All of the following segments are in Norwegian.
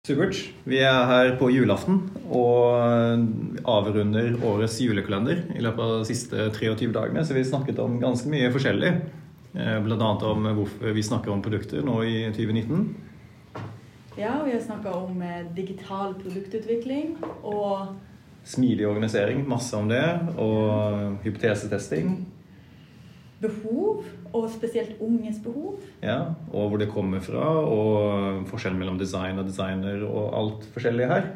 Supert. Vi er her på julaften og avrunder årets julekalender i løpet av de siste 23 dagene. Så vi snakket om ganske mye forskjellig. Eh, Bl.a. om hvorfor vi snakker om produkter nå i 2019. Ja, vi har snakka om eh, digital produktutvikling og Smidig organisering, masse om det. Og hypotesetesting. Behov, og spesielt unges behov. Ja, og hvor det kommer fra, og forskjellen mellom design og designer og alt forskjellig her.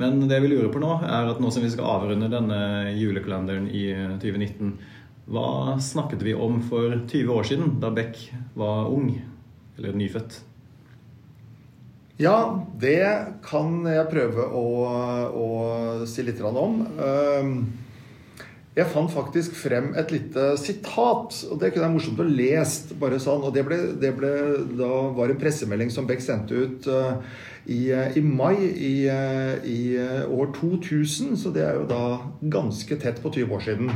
Men det vi lurer på nå, er at nå som vi skal avrunde denne julekalenderen i 2019, hva snakket vi om for 20 år siden, da Beck var ung? Eller nyfødt? Ja, det kan jeg prøve å, å si litt om. Ehm, Jeg fant faktisk frem et lite sitat, og det kunne være morsomt å lese. bare sånn, og Det, ble, det ble, da var en pressemelding som Beck sendte ut uh, i, i mai i, uh, i eh, år 2000, så det er jo da ganske tett på 20 år siden.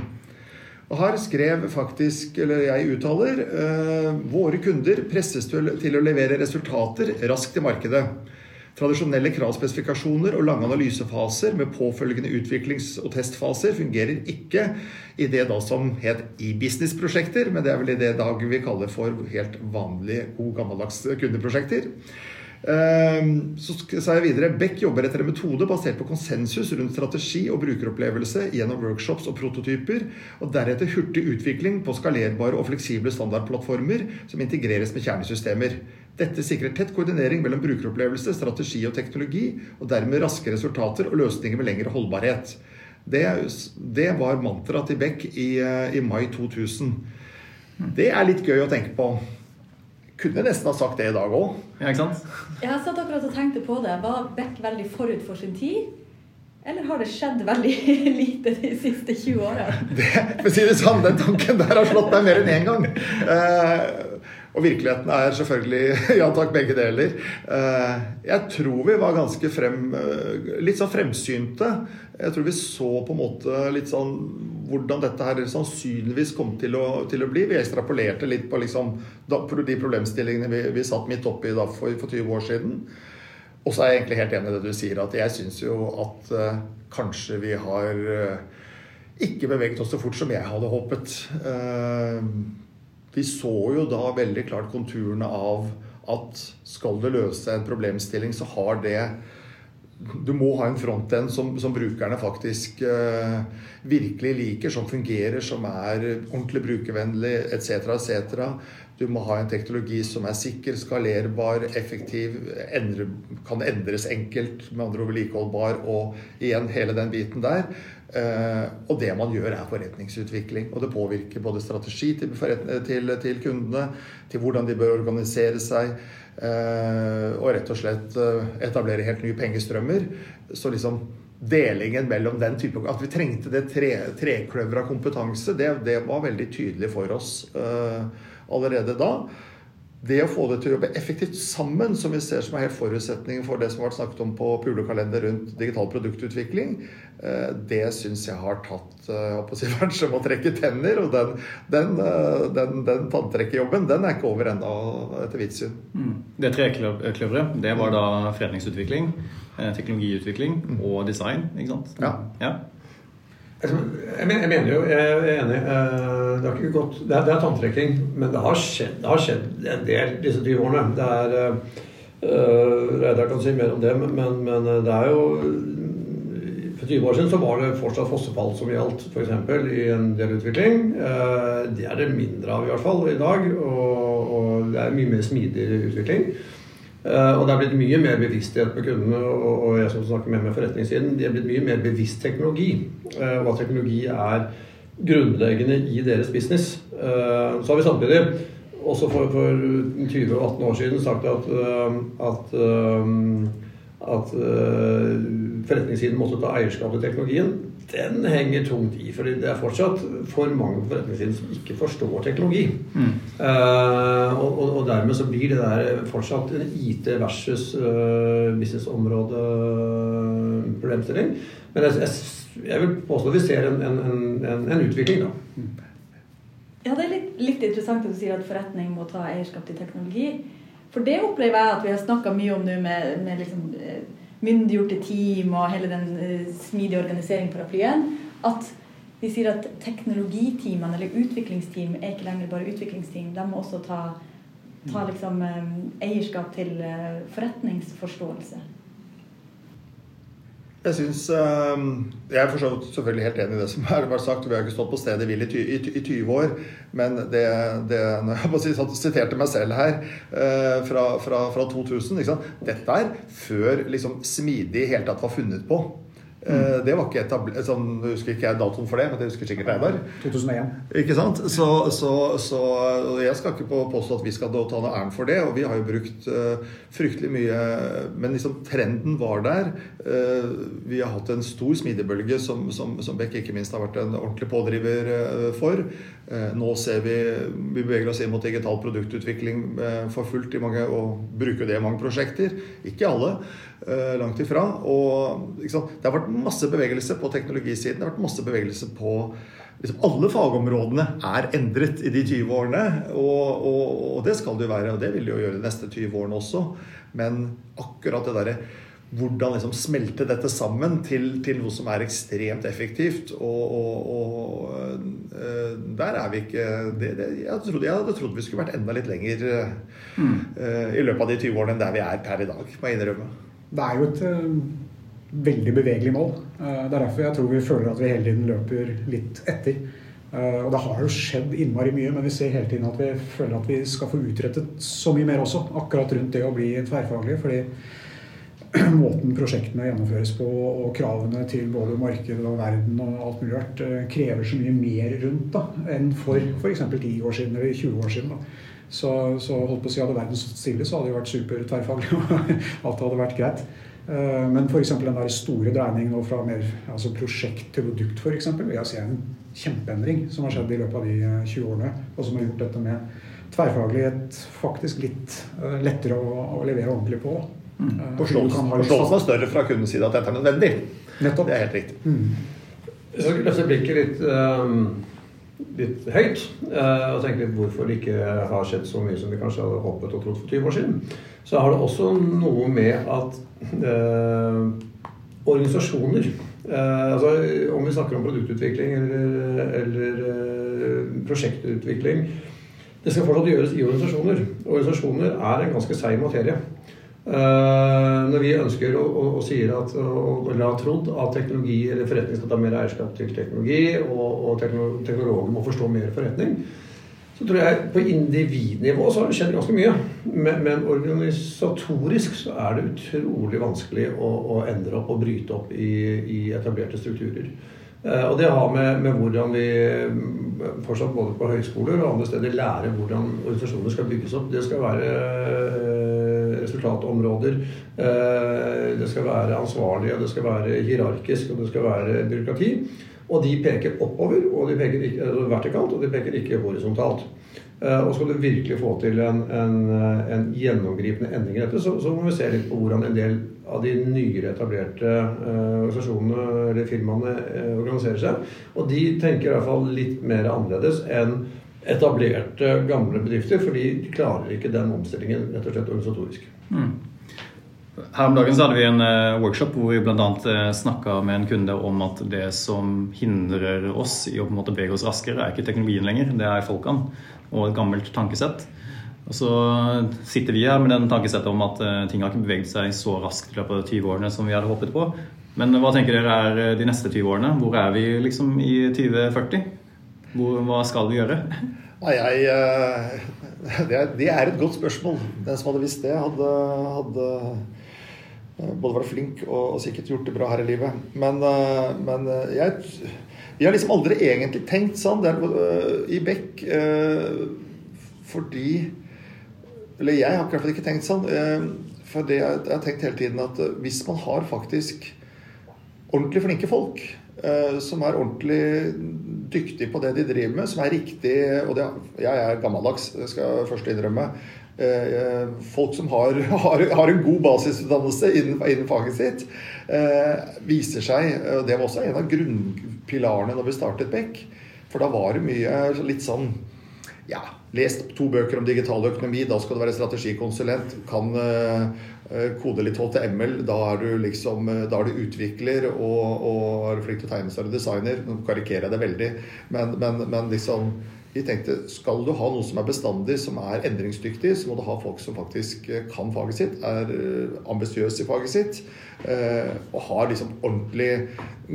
Og her skrev faktisk, eller jeg uttaler, uh, våre kunder presses til, til å levere resultater raskt i markedet. Tradisjonelle kravspesifikasjoner og lange analysefaser med påfølgende utviklings- og testfaser fungerer ikke i det da som het e-business-prosjekter, men det er vel i det dag vi kaller for helt vanlige, god gammeldags kundeprosjekter. Ehm, Så sa jeg videre Beck jobber etter en metode basert på konsensus rundt strategi og brukeropplevelse gjennom workshops og prototyper, og deretter hurtig utvikling på skalerbare og fleksible standardplattformer som integreres med kjernesystemer. Dette sikrer tett koordinering mellom brukeropplevelse, strategi og teknologi, og dermed raske resultater og løsninger med lengre holdbarhet. Det, det var mantraet til Beck i, eh, i mai 2000. Det er litt gøy å tenke på. Kunne nesten ha sagt det i dag òg. Ja, ikke sant? Jeg har satt akkurat og tenkte på det. Var Beck veldig forut for sin tid? Eller har det skjedd veldig lite de siste 20 åra? For å si det sånn, den tanken der har slått deg mer enn én gang. Eh, og virkeligheten er selvfølgelig ja takk, begge deler. Eh, jeg tror vi var ganske frem, eh, litt sånn fremsynte. Jeg tror vi så på en måte litt sånn hvordan dette her sannsynligvis kom til å, til å bli. Vi ekstrapolerte litt på liksom, de problemstillingene vi, vi satt midt oppi da for, for 20 år siden. Og så er jeg egentlig helt enig i det du sier, at jeg syns jo at uh, kanskje vi har uh, ikke beveget oss så fort som jeg hadde håpet. Eh, vi så jo da veldig klart konturene av at skal det løse en problemstilling, så har det du må ha en frontend som, som brukerne faktisk uh, virkelig liker, som fungerer, som er ordentlig brukervennlig etc. etc. Du må ha en teknologi som er sikker, skalerbar, effektiv, endre, kan endres enkelt, med andre ord vedlikeholdbar, og igjen hele den biten der. Eh, og det man gjør, er forretningsutvikling. Og det påvirker både strategi til, til, til kundene, til hvordan de bør organisere seg. Eh, og rett og slett eh, etablere helt nye pengestrømmer. Så liksom delingen mellom den type At vi trengte det tre, av kompetanse, det, det var veldig tydelig for oss uh, allerede da. Det å få det til å jobbe effektivt sammen, som vi ser som er helt forutsetningen for det som har vært snakket om på Pulekalender rundt digital produktutvikling, eh, det syns jeg har tatt eh, jeg som å trekke tenner. Og den, den, eh, den, den tanntrekkejobben, den er ikke over ennå, etter mitt syn. Mm. Det trekløveret, det var da forretningsutvikling, teknologiutvikling og design, ikke sant? Ja. ja. Jeg mener jo, jeg er enig. eh, Det, har ikke gått, det, er, det er tanntrekking, men det har, skjedd, det har skjedd en del disse 20 årene. Det er uh, Reidar kan si mer om det, men, men det er jo For 20 år siden så var det fortsatt fossefall som gjaldt, f.eks. i en del utvikling. Uh, Det er det mindre av i hvert fall i dag, og, og det er mye mer smidig utvikling. Eh, og det er blitt mye mer bevissthet på kundene, og, jeg som snakker med meg forretningssiden, de er blitt mye mer bevisst teknologi. eh, og at teknologi er grunnleggende i deres business. Eh, så har vi samtidig, også for, for 20 og 18 år siden, sagt at, at, at forretningssiden måtte ta eierskap til teknologien. Den henger tungt i, For det er fortsatt for mange på forretningssiden som ikke forstår teknologi. Mm. Uh, og, og, dermed så blir det der fortsatt en IT versus uh, businessområde-problemstilling. Men jeg, jeg, jeg vil påstå at vi ser en, en, en, en utvikling, da. Ja, det er litt, litt interessant at du sier at forretning må ta eierskap til teknologi. For det opplever jeg at vi har snakka mye om nå med, med liksom, eh, myndiggjorte team og hele den uh, smidige organiseringen-paraplyen. At vi sier at teknologiteamene eller utviklingsteam er ikke lenger bare utviklingsteam. De må også ta, ta liksom, um, eierskap til uh, forretningsforståelse. Jeg synes, Jeg er selvfølgelig helt enig i det som har vært sagt. Vi har ikke stått på stedet hvil i, i, i 20 år. Men det, det når jeg si, siterte meg selv her fra, fra, fra 2000 Dette er før liksom, smidig i hele tatt var funnet på. Mm. Det var ikke etablert sånn, Jeg husker ikke jeg datoen for det, men det husker sikkert Reidar. 2001. Ikke sant? Så, så, så, jeg skal ikke påstå at vi skal ta noe æren for det. Og vi har jo brukt uh, fryktelig mye Men liksom trenden var der. Uh, vi har hatt en stor smidigbølge som, som, som Beck ikke minst har vært en ordentlig pådriver uh, for. nå ser vi Vi beveger oss inn mot digital produktutvikling for fullt i mange, og bruker det i mange prosjekter. Ikke alle. Langt ifra. Og liksom, det har vært masse bevegelse på teknologisiden. Det har vært masse bevegelse på liksom, Alle fagområdene er endret i de 20 årene. Og, og, og, det skal det jo være, og det vil det jo gjøre de neste 20 årene også. Men akkurat det derre hvordan liksom smelte dette sammen til, til, noe som er ekstremt effektivt. Og, og, og uh, der er vi ikke det, det, jeg, trodde, jeg, hadde trodd vi skulle vært enda litt lenger mm. uh, i løpet av de 20 årene enn der vi er per i dag, må jeg innrømme. Det er jo et veldig bevegelig mål. Eh, det er derfor jeg tror vi føler at vi hele tiden løper litt etter. Eh, og det har jo skjedd innmari mye, men vi ser hele tiden at vi føler at vi skal få utrettet så mye mer også. Akkurat rundt det å bli tverrfaglig. fordi måten prosjektene gjennomføres på, og kravene til både marked og verden og alt mulig rart, eh, krever så mye mer rundt da, enn for f.eks. 10 år siden eller 20 år siden. da. Så, så holdt på å si Hadde verden stått stille, så hadde det vært super tverrfaglig. og alt hadde vært greit. Eh, men f.eks. den der store dreiningen fra mer, altså prosjekt til produkt for eksempel, vil jeg si er en kjempeendring som har skjedd i løpet av de 20 eh, årene. Og som har gjort dette med tverrfaglighet faktisk litt eh, lettere å, å levere ordentlig på. Mm. Forståelsen er større fra kundens side at dette er nødvendig. Nettopp. Det er helt riktig. Mm. Jeg skal løfte blikket litt, um, litt høyt og tenke litt hvorfor det ikke har skjedd så mye som vi kanskje hadde håpet og trodd for 20 år siden så har det også noe med at eh, organisasjoner eh, altså Om vi snakker om produktutvikling eller, eller eh, prosjektutvikling Det skal fortsatt gjøres i organisasjoner. Organisasjoner er en ganske seig materie. Uh, når vi ønsker og, og, og sier at og, og har trodd at teknologi eller forretning skal ta mer eierskap til teknologi, og, og teknologer må forstå mer forretning, så tror jeg på individnivå så har det skjedd ganske mye. Men, men organisatorisk så er det utrolig vanskelig å, å endre opp og bryte opp i, i etablerte strukturer. Eh, og det har med, med, hvordan vi fortsatt både på høyskoler og andre steder lærer hvordan organisasjoner skal bygges opp. Det skal være eh, resultatområder. Eh, det skal være ansvarlige, det skal være hierarkisk, og det skal være byråkrati. Og de peker oppover, og de peker ikke, altså vertikalt, og de peker ikke horisontalt. Eh, og skal du virkelig få til en, en, eh, en gjennomgripende endring i dette, så, så, må vi se litt på hvordan en del av de nyere etablerte uh, organisasjonene eller firmaene uh, organiserer seg. Og de tenker i hvert fall litt mer annerledes enn etablerte, gamle bedrifter, fordi de klarer ikke den omstillingen rett og slett organisatorisk. Mm. Her om dagen så hadde vi en uh, workshop hvor vi bl.a. Uh, snakka med en kunde om at det som hindrer oss i å på en måte bevege oss raskere, er ikke teknologien lenger, det er folkene og et gammelt tankesett. Og så sitter vi her med den tankesettet om at uh, ting har ikke beveget seg så raskt i løpet av 20 årene som vi hadde håpet på. Men hva tenker dere er de neste 20 årene? Hvor er vi liksom i 2040? Hva skal du gjøre? Nei, jeg, det, er, et godt spørsmål. Den som hadde visst det, hadde, hadde Eh, både vært flink og, og, sikkert gjort det bra her i livet. Men, uh, men jeg Vi har liksom aldri egentlig tenkt sånn der, i Beck fordi Eller jeg har i hvert fall ikke tenkt sånn. for det jeg, jeg, har tenkt hele tiden at hvis man har faktisk ordentlig flinke folk som er ordentlig dyktige på det de driver med, som er riktig Og det, jeg er gammeldags, det skal jeg først innrømme. Eh, folk som har, har, har, en god basisutdannelse innen, innen faget sitt, eh, viser seg og Det var også en av grunnpilarene da vi startet Beck. For da var det mye litt sånn Ja, lest to bøker om digital økonomi, da skal du være strategikonsulent. Kan uh, kode litt HTML, da er du liksom da er du utvikler og, og er flink til å tegne seg og designer. Nå karikerer jeg det veldig, men, men, men liksom vi tenkte skal du ha noe som er bestandig, som er endringsdyktig, så må du ha folk som faktisk kan faget sitt, er ambisiøse i faget sitt og har liksom ordentlig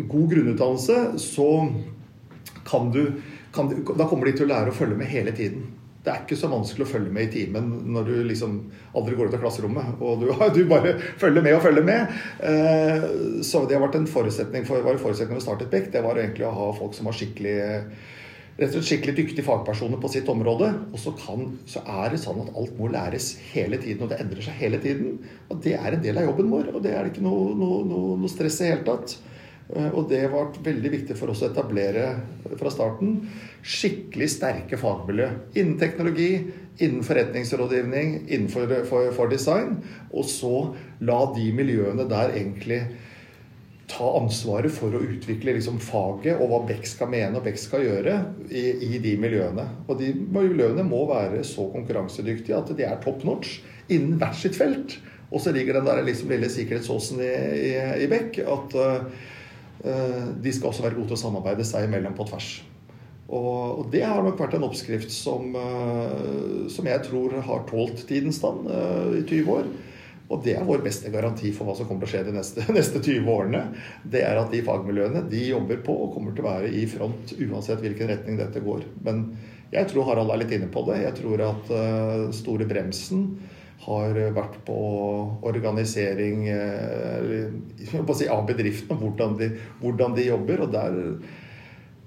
god grunnutdannelse. Så kan du, kan, Da kommer de til å lære å følge med hele tiden. Det er ikke så vanskelig å følge med i timen når du liksom aldri går ut av klasserommet. Og du, du bare følger med og følger med. Eh, så det har vært en forutsetning for, var en forutsetning for å starte. Det var egentlig å ha folk som var skikkelig rett og slett skikkelig dyktige fagpersoner på sitt område. Og så, kan, så, er det sånn at alt må læres hele tiden, og det endrer seg hele tiden. Og det er en del av jobben vår, og det er det ikke noe, noe, noe, noe stress i hele tatt. Eh, og det var veldig viktig for oss å etablere fra starten skikkelig sterke fagmiljø innen teknologi, innen forretningsrådgivning, innenfor for, for design. Og så la de miljøene der egentlig ta ansvaret for å utvikle liksom, faget og hva Beck skal mene og Beck skal gjøre i, i, de miljøene. Og de miljøene må være så konkurransedyktige at de er top notch innen hvert sitt felt. Og så ligger den der liksom, lille sikkerhetssåsen i, i, i Beck at uh, de skal også være gode til å samarbeide seg imellom på tvers. Og, det har nok vært en oppskrift som, eh, som jeg tror har tålt tidens stand eh, i 20 år. Og det er vår beste garanti for hva som kommer til å skje de neste, neste 20 årene. Det er at de fagmiljøene de jobber på og kommer til å være i front uansett hvilken retning dette går. Men jeg tror Harald er litt inne på det. Jeg tror at store bremsen har vært på organisering eh, si, av bedriftene, hvordan de, hvordan de jobber. og der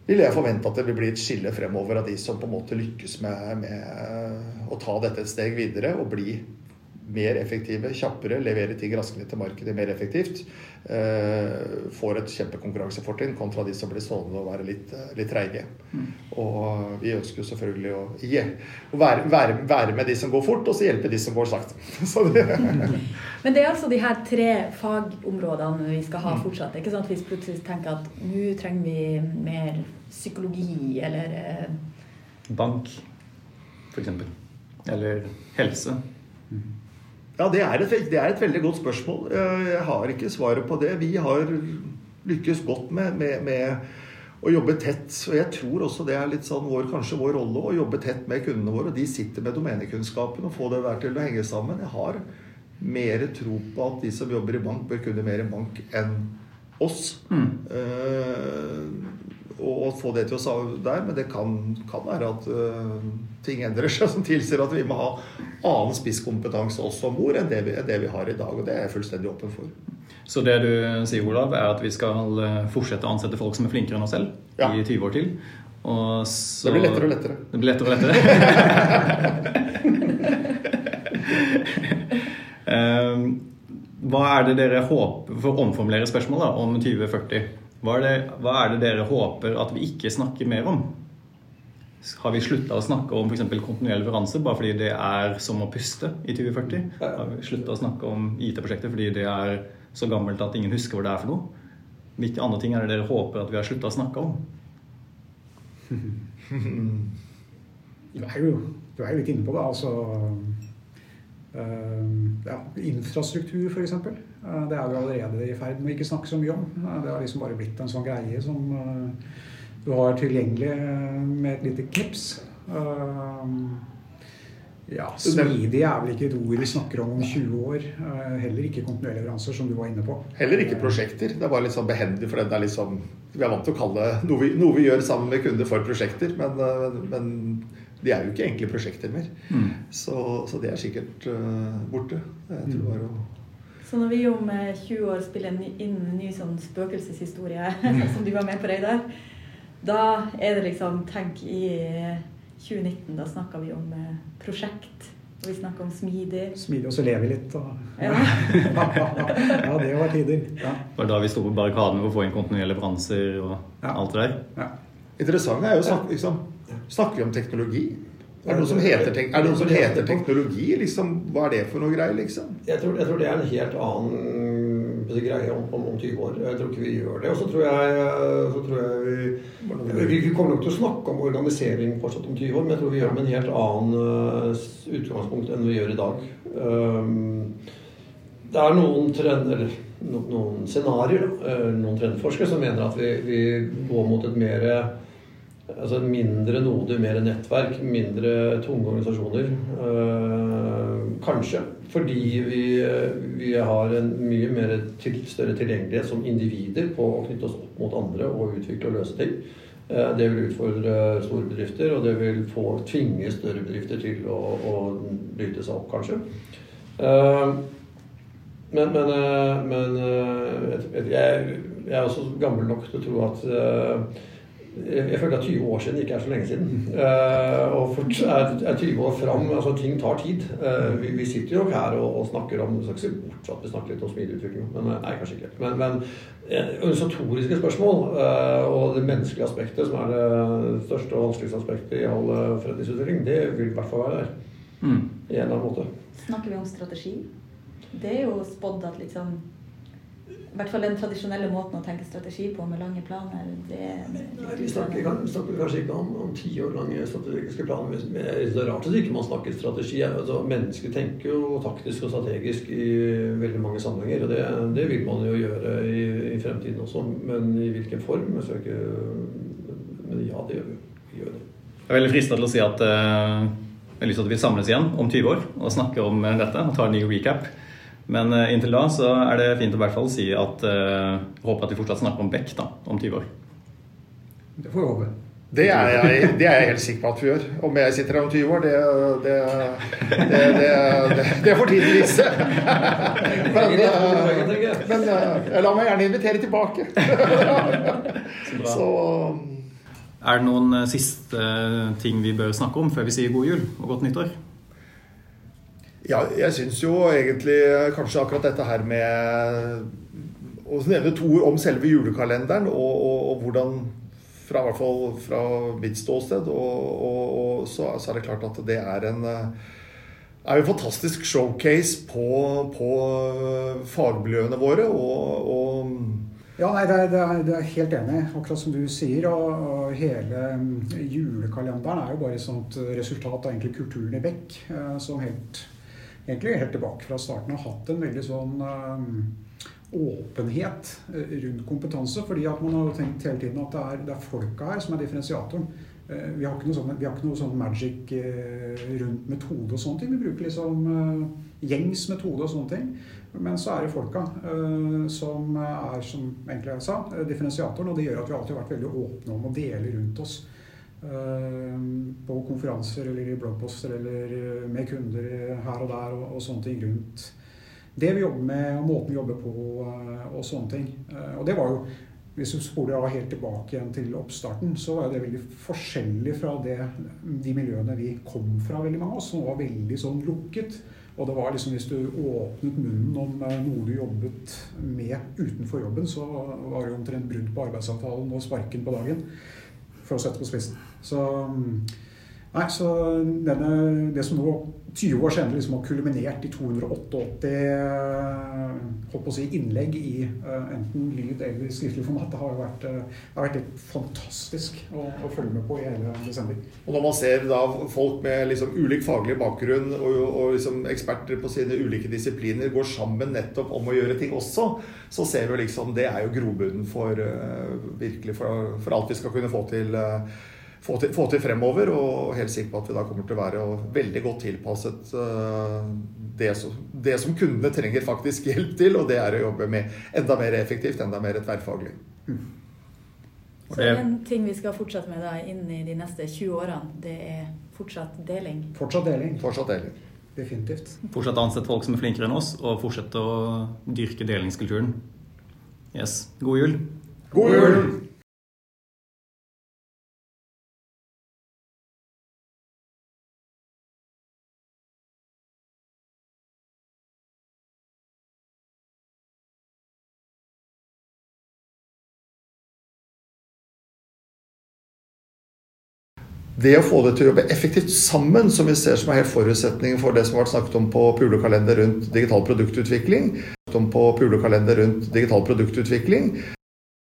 vil jeg forvente at det vil bli et skille fremover av de som på en måte lykkes med, med å ta dette et steg videre og bli mer effektive, kjappere, levere ting raskere til markedet mer effektivt, eh, får et kjempekonkurransefortrinn kontra de som blir stående og være litt, eh, litt treige. Mm. Og vi ønsker jo selvfølgelig å, å være, være, være, med de som går fort, og så hjelpe de som går sakte. Men det er altså de her tre fagområdene vi skal ha mm. fortsatt. Ikke sant? Hvis plutselig tenker at nå trenger vi mer psykologi eller eh... Bank, f.eks. Eller helse. Mm. Ja, det er, et, det er, et, veldig godt spørsmål. Eh, jeg har ikke svaret på det. Vi har lykkes godt med, med, med å jobbe tett. Og jeg tror også det er litt sånn vår, kanskje vår rolle å jobbe tett med kundene våre. Og de sitter med domenekunnskapen og få det der til å henge sammen. Jeg har mer tro på at de som jobber i bank, bør kunne mer i bank enn oss. Mm. Uh, og få det til å der, men det kan, kan være at uh, ting endrer seg som tilsier at vi må ha annen spisskompetanse også om bord enn det, vi, det vi har i dag. Og det er jeg fullstendig åpen for. Så det du sier, Olav, er at vi skal eh, fortsette å ansette folk som er flinkere enn oss selv ja. i 20 år til? Så, det blir lettere og lettere. Det blir lettere og lettere? um, hva er det dere håper For å omformulere spørsmålet om 2040. Hva er, det, hva er, det, dere håper at vi ikke snakker mer om? Har vi slutta å snakke om f.eks. kontinuerlig leveranse bare fordi det er som å puste i 2040? Har vi slutta å snakke om IT-prosjekter fordi det er så gammelt at ingen husker hvor det er for noe? Hvilke andre ting er det dere håper at vi har slutta å snakke om? Du er jo, du er jo litt inne på det. Altså uh, ja, infrastruktur, f.eks. Eh, det er vi allerede i ferd med å ikke snakke så mye om. Eh, det har liksom bare blitt en sånn greie som eh, du har tilgjengelig med et lite knips. Ja, Smidig er vel ikke et ord vi snakker om om 20 år. Heller ikke kontinuerlige leveranser, som du var inne på. Heller ikke prosjekter. Det er bare litt sånn behendig, for det er liksom Vi er vant til å kalle noe vi, noe vi gjør sammen med kunder for prosjekter, men, men de er jo ikke egentlig prosjekter mer. Mm. Så, så, det er sikkert borte. Jeg tror bare å så når vi om 20 år spiller inn en ny sånn spøkelseshistorie, mm. som du var med på, Reidar, da er det liksom Tenk, i 2019, da snakka vi om eh, prosjekt. Og vi snakka om smidig. Smidig, og så lever vi litt. Og... Ja. ja, det var tider. Ja. Det var da vi sto på barrikadene for å få inn kontinuerlige leveranser og ja. alt det der. Ja. Interessant er jo å snakke, liksom, snakke om teknologi. Er det noe som heter, tek det noe som heter teknologi? Liksom? Hva er det for noe greier, liksom? Jeg tror, jeg tror, det er en helt annen greie om, om, om 20 år. Jeg tror ikke vi gjør det. Og så tror jeg, så tror jeg vi, vi kommer nok til å snakke om organisering fortsatt om 20 år, men jeg tror vi gjør det med en helt annen utgangspunkt enn vi gjør i dag. Det er noen trender, noen scenarioer, noen trendforskere, som mener at vi, vi går mot et mer altså mindre node, mer nettverk, mindre tunge organisasjoner. Øh, kanskje. Fordi vi, vi, har en mye mer til, større tilgjengelighet som individer på å knytte oss opp mot andre og utvikle og løse ting. Uh, det vil utfordre store bedrifter, og det vil få, tvinge større bedrifter til å, å bryte seg opp, kanskje. Men, men, men jeg, jeg, er også gammel nok til å tro at jeg føler at 20 år siden ikke er så lenge siden. Uh, og fort er, 20 år fram altså Ting tar tid. Uh, vi, vi, sitter jo her og, og snakker om skal ikke se bort at vi snakker litt om smidigutvikling, men nei, kanskje ikke. Men, men organisatoriske spørsmål uh, og det menneskelige aspektet, som er det største og vanskeligste aspektet i all forretningsutvikling, det vil i hvert fall være der. Mm. I en eller annen måte. Snakker vi om strategi? Det er jo spådd at liksom i hvert fall den tradisjonelle måten å tenke strategi på med lange planer. Det, Nei, vi snakker, snakker, kanskje ikke om, om ti år lange strategiske planer. Men Det er rart at ikke man snakker strategi. Altså, mennesker tenker jo taktisk og strategisk i veldig mange sammenhenger. Og det, det vil man jo gjøre i, i, fremtiden også. Men i hvilken form? Ikke, men ja, det gjør vi. vi gjør det. Jeg er veldig frista til å si at uh, jeg har lyst til at vi samles igjen om 20 år og snakker om dette og tar en ny recap. Men uh, inntil da så er det fint å i hvert fall si at uh, håper at vi fortsatt snakker om Beck da, om 20 år. Det får vi håpe. Det er, jeg, det er, jeg, helt sikker på at vi gjør. Om jeg sitter her om 20 år, det, det, det, det får tiden vise. Men, men la meg gjerne invitere tilbake. Så Er det noen siste ting vi bør snakke om før vi sier god jul og godt nyttår? Ja, jeg syns jo egentlig kanskje akkurat dette her med å nevne to ord om selve julekalenderen, og, og, og hvordan fra, hvert fall fra mitt ståsted, og, og så, så, er det klart at det er en er en fantastisk showcase på, på fagmiljøene våre. og ja, nei, det det, er, det er, helt enig, akkurat som du sier. Og, og, hele julekalenderen er jo bare et sånt resultat av kulturen i Beck, eh, som helt egentlig helt tilbake fra starten har hatt en veldig sånn um, åpenhet eh, rundt kompetanse. fordi at man har tenkt hele tiden at det er, det er folka her som er differensiatoren. Uh, vi har ikke noe sånn, ikke sånn magic rundt metode og sånne ting. Vi bruker liksom gjengs metode og sånne ting. Men så er det folka som er, som egentlig jeg sa, differensiatoren. Og det gjør at vi alltid har vært veldig åpne om å dele rundt oss. Eh, på konferanser eller i bloggposter eller eh, med kunder her og der og, og, sånne ting rundt det vi jobber med og måten vi jobber på eh, og sånne ting. Og det var jo hvis du spoler av helt tilbake igjen til oppstarten, så var det veldig forskjellig fra det, de miljøene vi kom fra, veldig mange av oss, som var veldig sånn lukket. Og det var liksom hvis du åpnet munnen om noe du jobbet med utenfor jobben, så var det omtrent brudd på arbeidsavtalen og sparken på dagen for å sette på spissen. Så, nei, så denne, det som nå 20 år senere liksom har kulminert i 288 å si, innlegg i uh, enten lyd eller skriftlig format, det har vært, uh, det har vært fantastisk å, å, følge med på i hele desember. Og når man ser da folk med liksom ulik faglig bakgrunn og, og liksom eksperter på sine ulike disipliner går sammen nettopp om å gjøre ting også, så ser vi liksom det er jo grobunnen for virkelig for, for, alt vi skal kunne få til. Få til, få til, fremover. Og helt sikker på at vi da kommer til å være veldig godt tilpasset uh, det, som, det, som, kundene trenger faktisk hjelp til, og det er å jobbe med enda mer effektivt, enda mer tverrfaglig. Mm. Så en ting vi skal fortsette med da inn i de neste 20 årene, det er fortsatt deling? Fortsatt deling. Fortsatt deling. Definitivt. Fortsette å ansette folk som er flinkere enn oss, og fortsette å dyrke delingskulturen. Yes. God jul. God jul! Det å få det til å jobbe effektivt sammen, som vi ser som er helt forutsetningen for det som har vært snakket om på Pulekalender rundt digital produktutvikling, om på Pulekalender rundt digital produktutvikling,